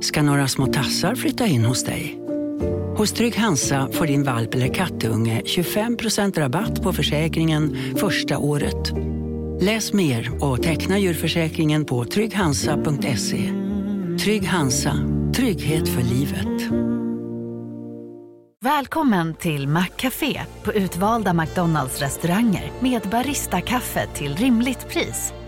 Ska några små tassar flytta in hos dig? Hos Trygg Hansa får din valp eller kattunge 25% rabatt på försäkringen första året. Läs mer och teckna djurförsäkringen på trygghansa.se. Trygg Hansa, trygghet för livet. Välkommen till Maccafé på utvalda McDonalds restauranger med Baristakaffe till rimligt pris.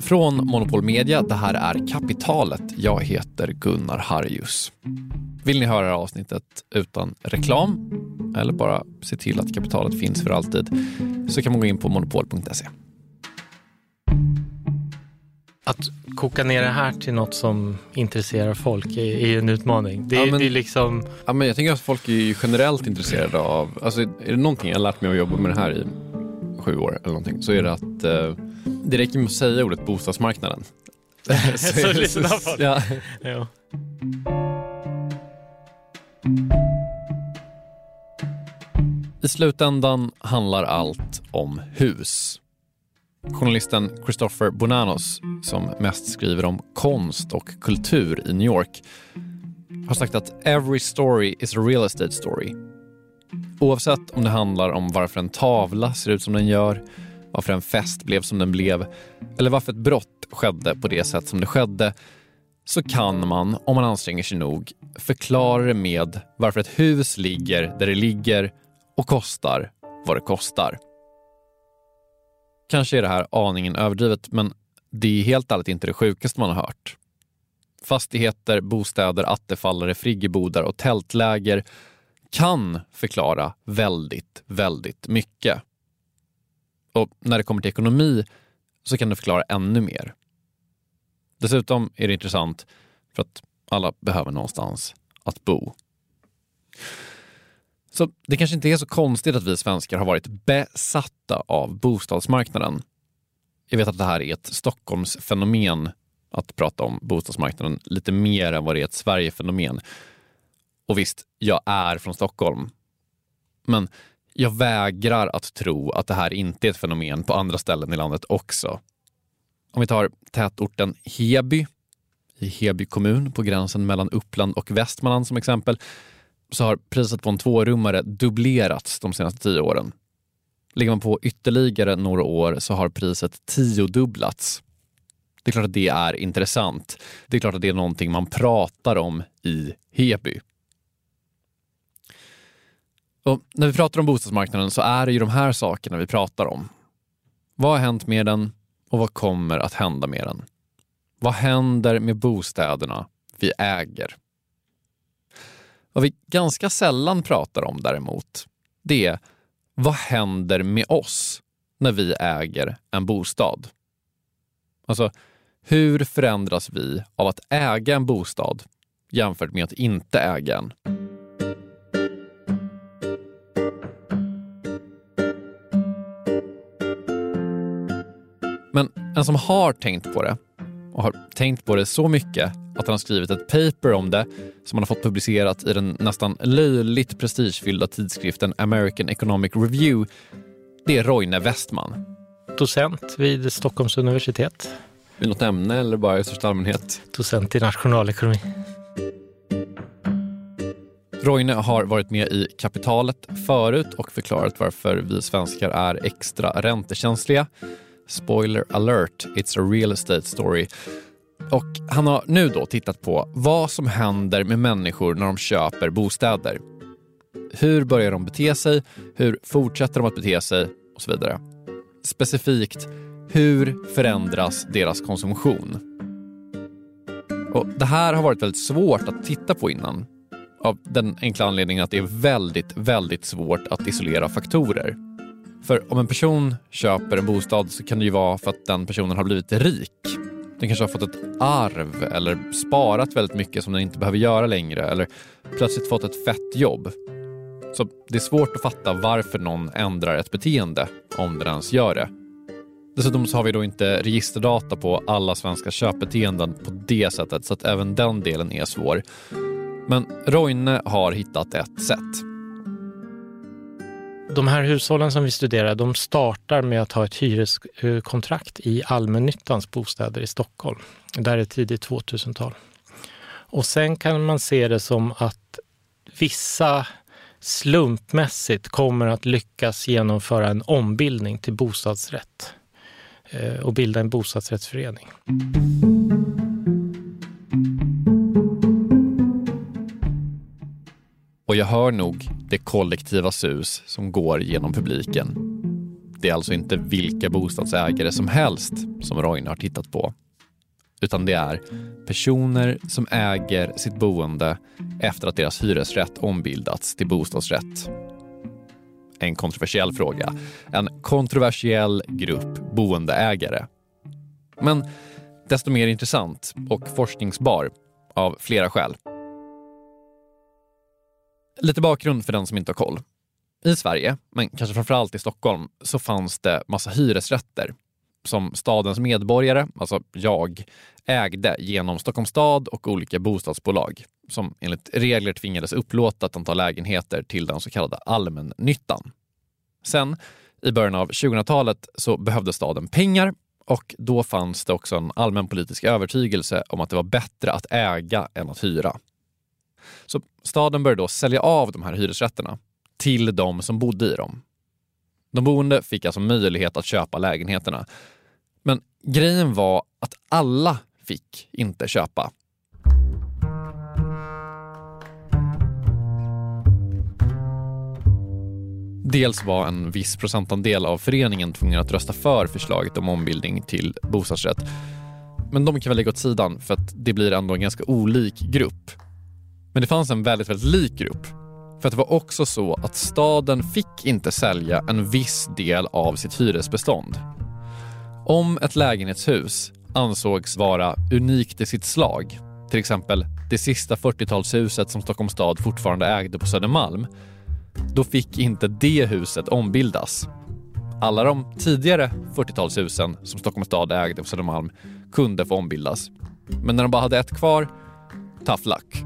Från Monopol Media, det här är Kapitalet. Jag heter Gunnar Harjus. Vill ni höra avsnittet utan reklam eller bara se till att kapitalet finns för alltid så kan man gå in på monopol.se. Att koka ner det här till något som intresserar folk är, är en utmaning. Det, Ja, men- det är liksom... Ja, men jag tänker att folk är ju generellt intresserade av, alltså är det någonting jag har lärt mig att jobba med det här i sju år eller någonting så är det att eh, det räcker med att säga ordet bostadsmarknaden. Så lyssnar folk. Ja. Ja. I slutändan handlar allt om hus. Journalisten Christopher Bonanos, som mest skriver om konst och kultur i New York, har sagt att “every story is a real estate story”. Oavsett om det handlar om varför en tavla ser ut som den gör, varför en fest blev som den blev eller varför ett brott skedde på det sätt som det skedde så kan man, om man anstränger sig nog, förklara det med varför ett hus ligger där det ligger och kostar vad det kostar. Kanske är det här aningen överdrivet, men det är helt ärligt inte det sjukaste man har hört. Fastigheter, bostäder, attefallare, friggebodar och tältläger kan förklara väldigt, väldigt mycket. Och när det kommer till ekonomi så kan det förklara ännu mer. Dessutom är det intressant för att alla behöver någonstans att bo. Så det kanske inte är så konstigt att vi svenskar har varit besatta av bostadsmarknaden. Jag vet att det här är ett Stockholmsfenomen att prata om bostadsmarknaden lite mer än vad det är ett Sverigefenomen. Och visst, jag är från Stockholm. Men jag vägrar att tro att det här inte är ett fenomen på andra ställen i landet också. Om vi tar tätorten Heby i Heby kommun på gränsen mellan Uppland och Västmanland som exempel så har priset på en tvårummare dubblerats de senaste tio åren. Ligger man på ytterligare några år så har priset tiodubblats. Det är klart att det är intressant. Det är klart att det är någonting man pratar om i Heby. Och när vi pratar om bostadsmarknaden så är det ju de här sakerna vi pratar om. Vad har hänt med den och vad kommer att hända med den? Vad händer med bostäderna vi äger? Vad vi ganska sällan pratar om däremot, det är vad händer med oss när vi äger en bostad? Alltså, hur förändras vi av att äga en bostad jämfört med att inte äga en? Men en som har tänkt på det och har tänkt på det så mycket att han har skrivit ett paper om det som han har fått publicerat i den nästan löjligt prestigefyllda tidskriften American Economic Review. Det är Roine Westman. Docent vid Stockholms universitet. Vill något ämne eller bara i största allmänhet? Docent i nationalekonomi. Roine har varit med i Kapitalet förut och förklarat varför vi svenskar är extra räntekänsliga. Spoiler alert, it's a real estate story. Och han har nu då tittat på vad som händer med människor när de köper bostäder. Hur börjar de bete sig? Hur fortsätter de att bete sig? Och så vidare. Specifikt, hur förändras deras konsumtion? Och Det här har varit väldigt svårt att titta på innan. Av den enkla anledningen att det är väldigt, väldigt svårt att isolera faktorer. För om en person köper en bostad så kan det ju vara för att den personen har blivit rik. Den kanske har fått ett arv eller sparat väldigt mycket som den inte behöver göra längre eller plötsligt fått ett fett jobb. Så det är svårt att fatta varför någon ändrar ett beteende, om den ens gör det. Dessutom så har vi då inte registerdata på alla svenska köpbeteenden på det sättet så att även den delen är svår. Men Roine har hittat ett sätt. De här hushållen som vi studerar, de startar med att ha ett hyreskontrakt i allmännyttans bostäder i Stockholm. Där är tidigt 2000-tal. Och sen kan man se det som att vissa slumpmässigt kommer att lyckas genomföra en ombildning till bostadsrätt eh, och bilda en bostadsrättsförening. Och jag hör nog det kollektiva sus som går genom publiken. Det är alltså inte vilka bostadsägare som helst som Roine har tittat på. Utan det är personer som äger sitt boende efter att deras hyresrätt ombildats till bostadsrätt. En kontroversiell fråga. En kontroversiell grupp boendeägare. Men desto mer intressant och forskningsbar av flera skäl. Lite bakgrund för den som inte har koll. I Sverige, men kanske framförallt i Stockholm, så fanns det massa hyresrätter som stadens medborgare, alltså jag, ägde genom Stockholms stad och olika bostadsbolag som enligt regler tvingades upplåta ett antal lägenheter till den så kallade allmännyttan. Sen, i början av 2000-talet, så behövde staden pengar och då fanns det också en allmän politisk övertygelse om att det var bättre att äga än att hyra. Så staden började då sälja av de här hyresrätterna till de som bodde i dem. De boende fick alltså möjlighet att köpa lägenheterna. Men grejen var att alla fick inte köpa. Dels var en viss procentandel av föreningen tvungen att rösta för förslaget om ombildning till bostadsrätt. Men de kan väl lägga åt sidan för att det blir ändå en ganska olik grupp. Men det fanns en väldigt, väldigt lik grupp. För att det var också så att staden fick inte sälja en viss del av sitt hyresbestånd. Om ett lägenhetshus ansågs vara unikt i sitt slag, till exempel det sista 40-talshuset som Stockholms stad fortfarande ägde på Södermalm, då fick inte det huset ombildas. Alla de tidigare 40-talshusen som Stockholms stad ägde på Södermalm kunde få ombildas. Men när de bara hade ett kvar, tough luck.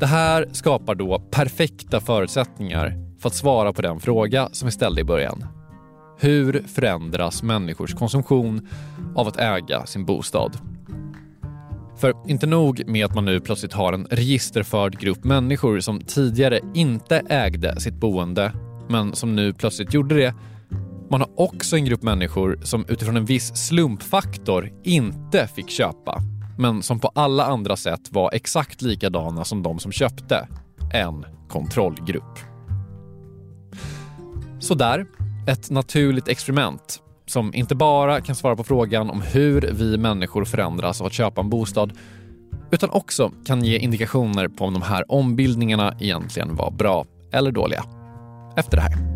Det här skapar då perfekta förutsättningar för att svara på den fråga som vi ställde i början. Hur förändras människors konsumtion av att äga sin bostad? För inte nog med att man nu plötsligt har en registerförd grupp människor som tidigare inte ägde sitt boende, men som nu plötsligt gjorde det. Man har också en grupp människor som utifrån en viss slumpfaktor inte fick köpa, men som på alla andra sätt var exakt likadana som de som köpte. En kontrollgrupp. Så där, ett naturligt experiment som inte bara kan svara på frågan om hur vi människor förändras av att köpa en bostad utan också kan ge indikationer på om de här ombildningarna egentligen var bra eller dåliga. Efter det här.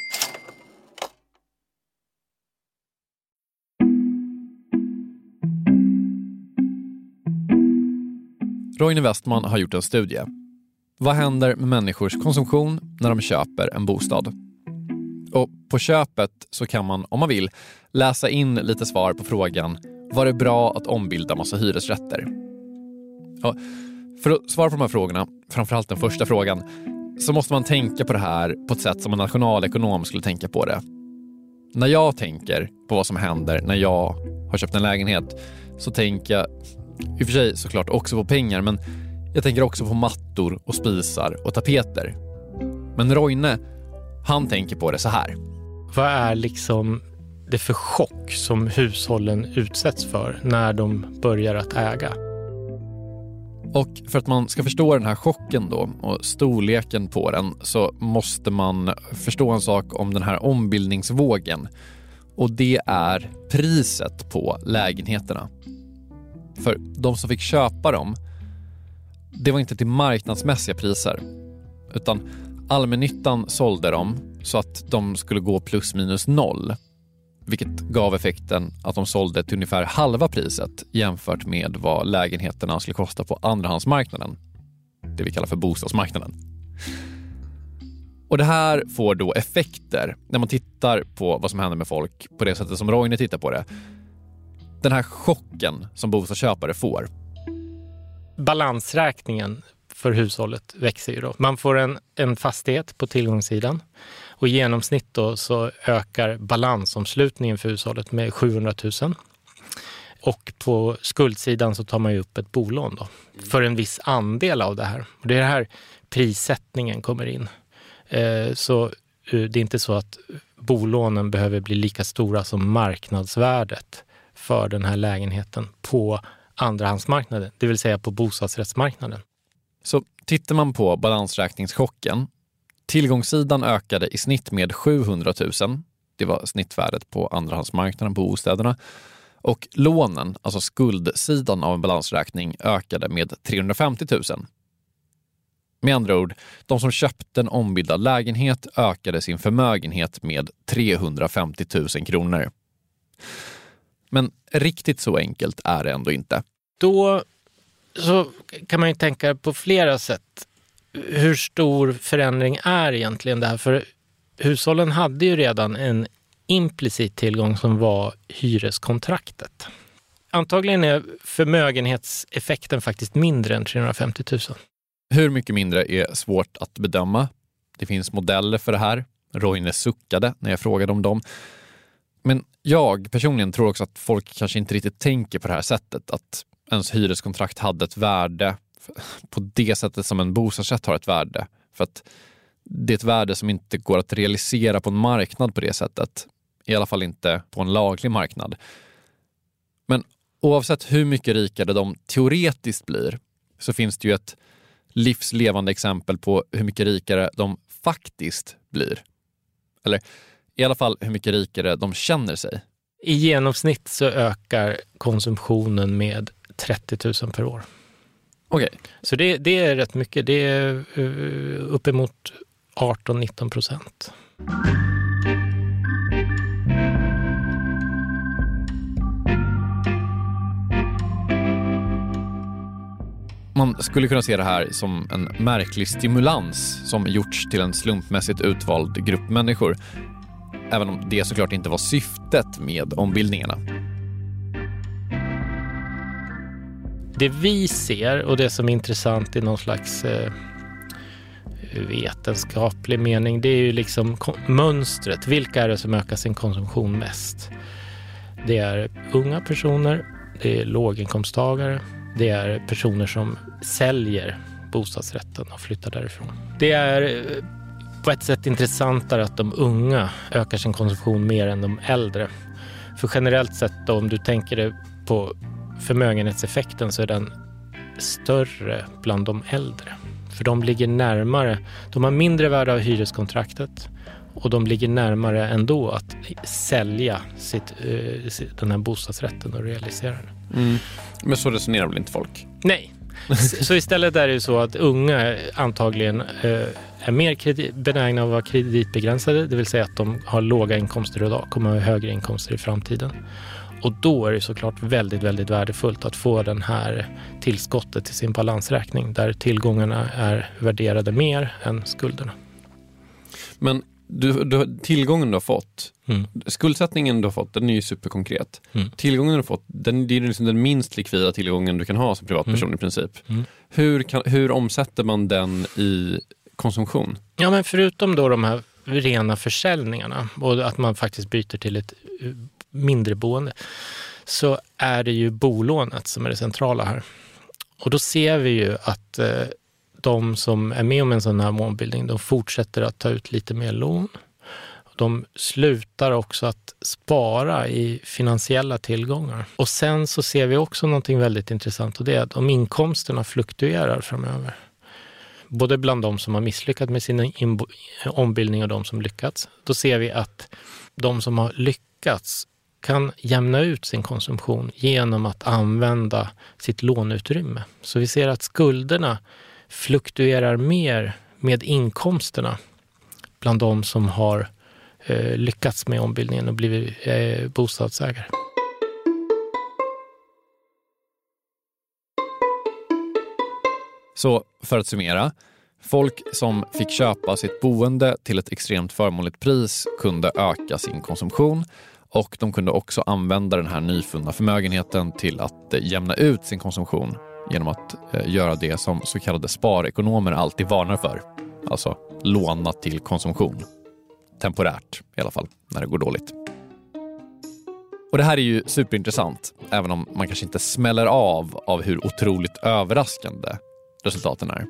Roine Westman har gjort en studie. Vad händer med människors konsumtion när de köper en bostad? Och på köpet så kan man, om man vill, läsa in lite svar på frågan var det bra att ombilda massa hyresrätter? Och för att svara på de här frågorna, framförallt den första frågan, så måste man tänka på det här på ett sätt som en nationalekonom skulle tänka på det. När jag tänker på vad som händer när jag har köpt en lägenhet så tänker jag i och för sig såklart också på pengar men jag tänker också på mattor och spisar och tapeter. Men Roine, han tänker på det så här. Vad är liksom det för chock som hushållen utsätts för när de börjar att äga? Och för att man ska förstå den här chocken då och storleken på den så måste man förstå en sak om den här ombildningsvågen. Och det är priset på lägenheterna. För de som fick köpa dem, det var inte till marknadsmässiga priser. Utan allmännyttan sålde dem så att de skulle gå plus minus noll. Vilket gav effekten att de sålde till ungefär halva priset jämfört med vad lägenheterna skulle kosta på andrahandsmarknaden. Det vi kallar för bostadsmarknaden. Och Det här får då effekter när man tittar på vad som händer med folk på det sättet som Roine tittar på det den här chocken som bostadsköpare får. Balansräkningen för hushållet växer ju då. Man får en, en fastighet på tillgångssidan och i genomsnitt då så ökar balansomslutningen för hushållet med 700 000. Och på skuldsidan så tar man ju upp ett bolån då för en viss andel av det här. Och det är här prissättningen kommer in. Eh, så eh, det är inte så att bolånen behöver bli lika stora som marknadsvärdet för den här lägenheten på andrahandsmarknaden, det vill säga på bostadsrättsmarknaden. Så tittar man på balansräkningschocken, tillgångssidan ökade i snitt med 700 000. Det var snittvärdet på andrahandsmarknaden på bostäderna. Och lånen, alltså skuldsidan av en balansräkning, ökade med 350 000. Med andra ord, de som köpte en ombildad lägenhet ökade sin förmögenhet med 350 000 kronor. Men riktigt så enkelt är det ändå inte. Då så kan man ju tänka på flera sätt. Hur stor förändring är egentligen det här? För hushållen hade ju redan en implicit tillgång som var hyreskontraktet. Antagligen är förmögenhetseffekten faktiskt mindre än 350 000. Hur mycket mindre är svårt att bedöma. Det finns modeller för det här. Roine suckade när jag frågade om dem. Men jag personligen tror också att folk kanske inte riktigt tänker på det här sättet. Att ens hyreskontrakt hade ett värde på det sättet som en bostadsrätt har ett värde. För att det är ett värde som inte går att realisera på en marknad på det sättet. I alla fall inte på en laglig marknad. Men oavsett hur mycket rikare de teoretiskt blir så finns det ju ett livslevande exempel på hur mycket rikare de faktiskt blir. Eller i alla fall hur mycket rikare de känner sig. I genomsnitt så ökar konsumtionen med 30 000 per år. Okej. Okay. Så det, det, är rätt mycket. Det är uh, uppemot 18-19 procent. Man skulle kunna se det här som en märklig stimulans som gjorts till en slumpmässigt utvald grupp människor även om det såklart inte var syftet med ombildningarna. Det vi ser och det som är intressant i någon slags eh, vetenskaplig mening, det är ju liksom mönstret. Vilka är det som ökar sin konsumtion mest? Det är unga personer, det är låginkomsttagare, det är personer som säljer bostadsrätten och flyttar därifrån. Det är eh, på ett sätt intressantare att de unga ökar sin konsumtion mer än de äldre. För generellt sett då, om du tänker dig på förmögenhetseffekten så är den större bland de äldre. För de ligger närmare, de har mindre värde av hyreskontraktet och de ligger närmare ändå att sälja sitt, eh, den här bostadsrätten och realisera den. Mm. Men så resonerar väl inte folk? Nej. Så istället är det så att unga antagligen eh, är mer benägna att vara kreditbegränsade, det vill säga att de har låga inkomster idag, kommer att ha högre inkomster i framtiden. Och då är det såklart väldigt, väldigt värdefullt att få den här tillskottet till sin balansräkning där tillgångarna är värderade mer än skulderna. Men du, du, tillgången du har fått, mm. skuldsättningen du har fått, den är ju superkonkret. Mm. Tillgången du har fått, den, det är liksom den minst likvida tillgången du kan ha som privatperson mm. i princip. Mm. Hur, kan, hur omsätter man den i konsumtion? Ja, men förutom då de här rena försäljningarna och att man faktiskt byter till ett eh, mindre boende så är det ju bolånet som är det centrala här. Och då ser vi ju att eh, de som är med om en sån här ombildning, de fortsätter att ta ut lite mer lån. De slutar också att spara i finansiella tillgångar. Och sen så ser vi också någonting väldigt intressant och det är att om inkomsterna fluktuerar framöver, både bland de som har misslyckats med sin ombildning och de som lyckats, då ser vi att de som har lyckats kan jämna ut sin konsumtion genom att använda sitt låneutrymme. Så vi ser att skulderna fluktuerar mer med inkomsterna bland de som har eh, lyckats med ombildningen och blivit eh, bostadsägare. Så för att summera, folk som fick köpa sitt boende till ett extremt förmånligt pris kunde öka sin konsumtion och de kunde också använda den här nyfunna förmögenheten till att eh, jämna ut sin konsumtion genom att eh, göra det som så kallade sparekonomer alltid varnar för. Alltså låna till konsumtion. Temporärt i alla fall, när det går dåligt. Och Det här är ju superintressant, även om man kanske inte smäller av av hur otroligt överraskande resultaten är.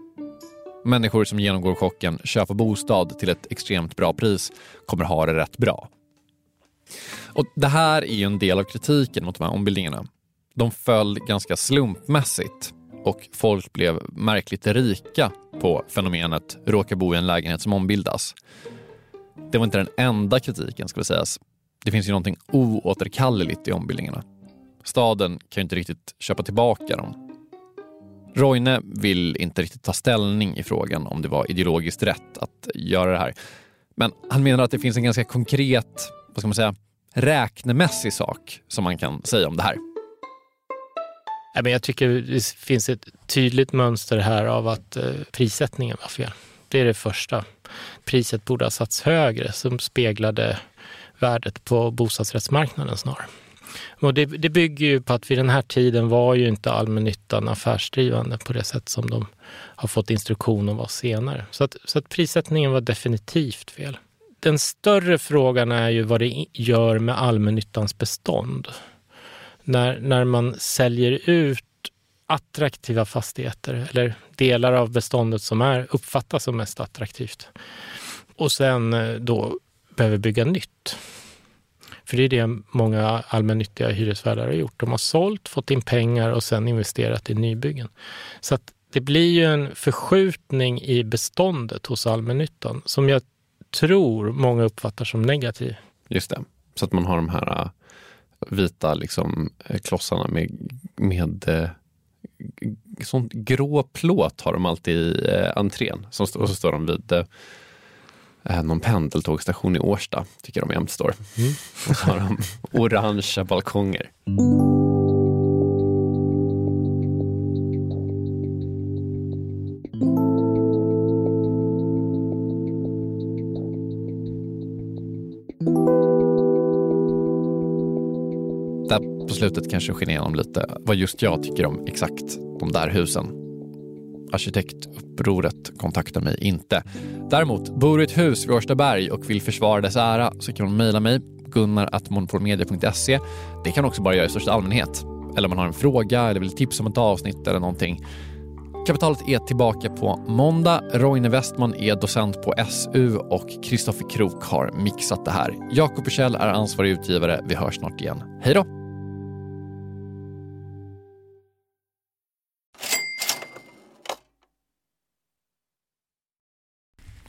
Människor som genomgår chocken köpa bostad till ett extremt bra pris kommer ha det rätt bra. Och Det här är ju en del av kritiken mot de här ombildningarna de föll ganska slumpmässigt och folk blev märkligt rika på fenomenet råka bo i en lägenhet som ombildas. Det var inte den enda kritiken ska sägas. Det finns ju någonting oåterkalleligt i ombildningarna. Staden kan ju inte riktigt köpa tillbaka dem. Roine vill inte riktigt ta ställning i frågan om det var ideologiskt rätt att göra det här. Men han menar att det finns en ganska konkret, vad ska man säga, räknemässig sak som man kan säga om det här. Jag tycker det finns ett tydligt mönster här av att eh, prissättningen var fel. Det är det första. Priset borde ha satts högre som speglade värdet på bostadsrättsmarknaden snarare. Och det, det bygger ju på att vid den här tiden var ju inte allmännyttan affärsdrivande på det sätt som de har fått instruktion om var senare. Så att, så att prissättningen var definitivt fel. Den större frågan är ju vad det gör med allmännyttans bestånd när, när man säljer ut attraktiva fastigheter eller delar av beståndet som är, uppfattas som mest attraktivt och sen eh, då behöver bygga nytt. För det är det många allmännyttiga hyresvärdar har gjort. De har sålt, fått in pengar och sen investerat i nybyggen. Så att det blir ju en förskjutning i beståndet hos allmännyttan som jag tror många uppfattar som negativ. Just det, så att man har de här äh, vita liksom, eh, klossarna med, med eh, sånt grå plåt har de alltid i eh, entrén. Som, och så står de vid någon pendeltågstation i Årsta, tycker de jämt står. Mm. Och så har de orangea balkonger. på slutet kanske skiner igenom lite vad just jag tycker om exakt de där husen. Arkitektupproret kontaktar mig inte. Däremot, bor du i ett hus vid Årstaberg och vill försvara dess ära så kan du mejla mig, gunnar.monopolmedia.se. Det kan också bara göra i största allmänhet. Eller om man har en fråga eller vill tipsa om ett avsnitt eller någonting. Kapitalet är tillbaka på måndag. Roine Westman är docent på SU och Kristoffer Krook har mixat det här. Jakob Kjell är ansvarig utgivare. Vi hörs snart igen. Hej då!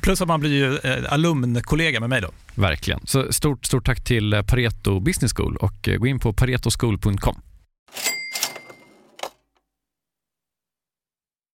Plus att man blir ju eh, alumnkollega med mig då. verkligen. Så stort, stort tack till eh, Pareto Business School och eh, gå in på paretoschool.com.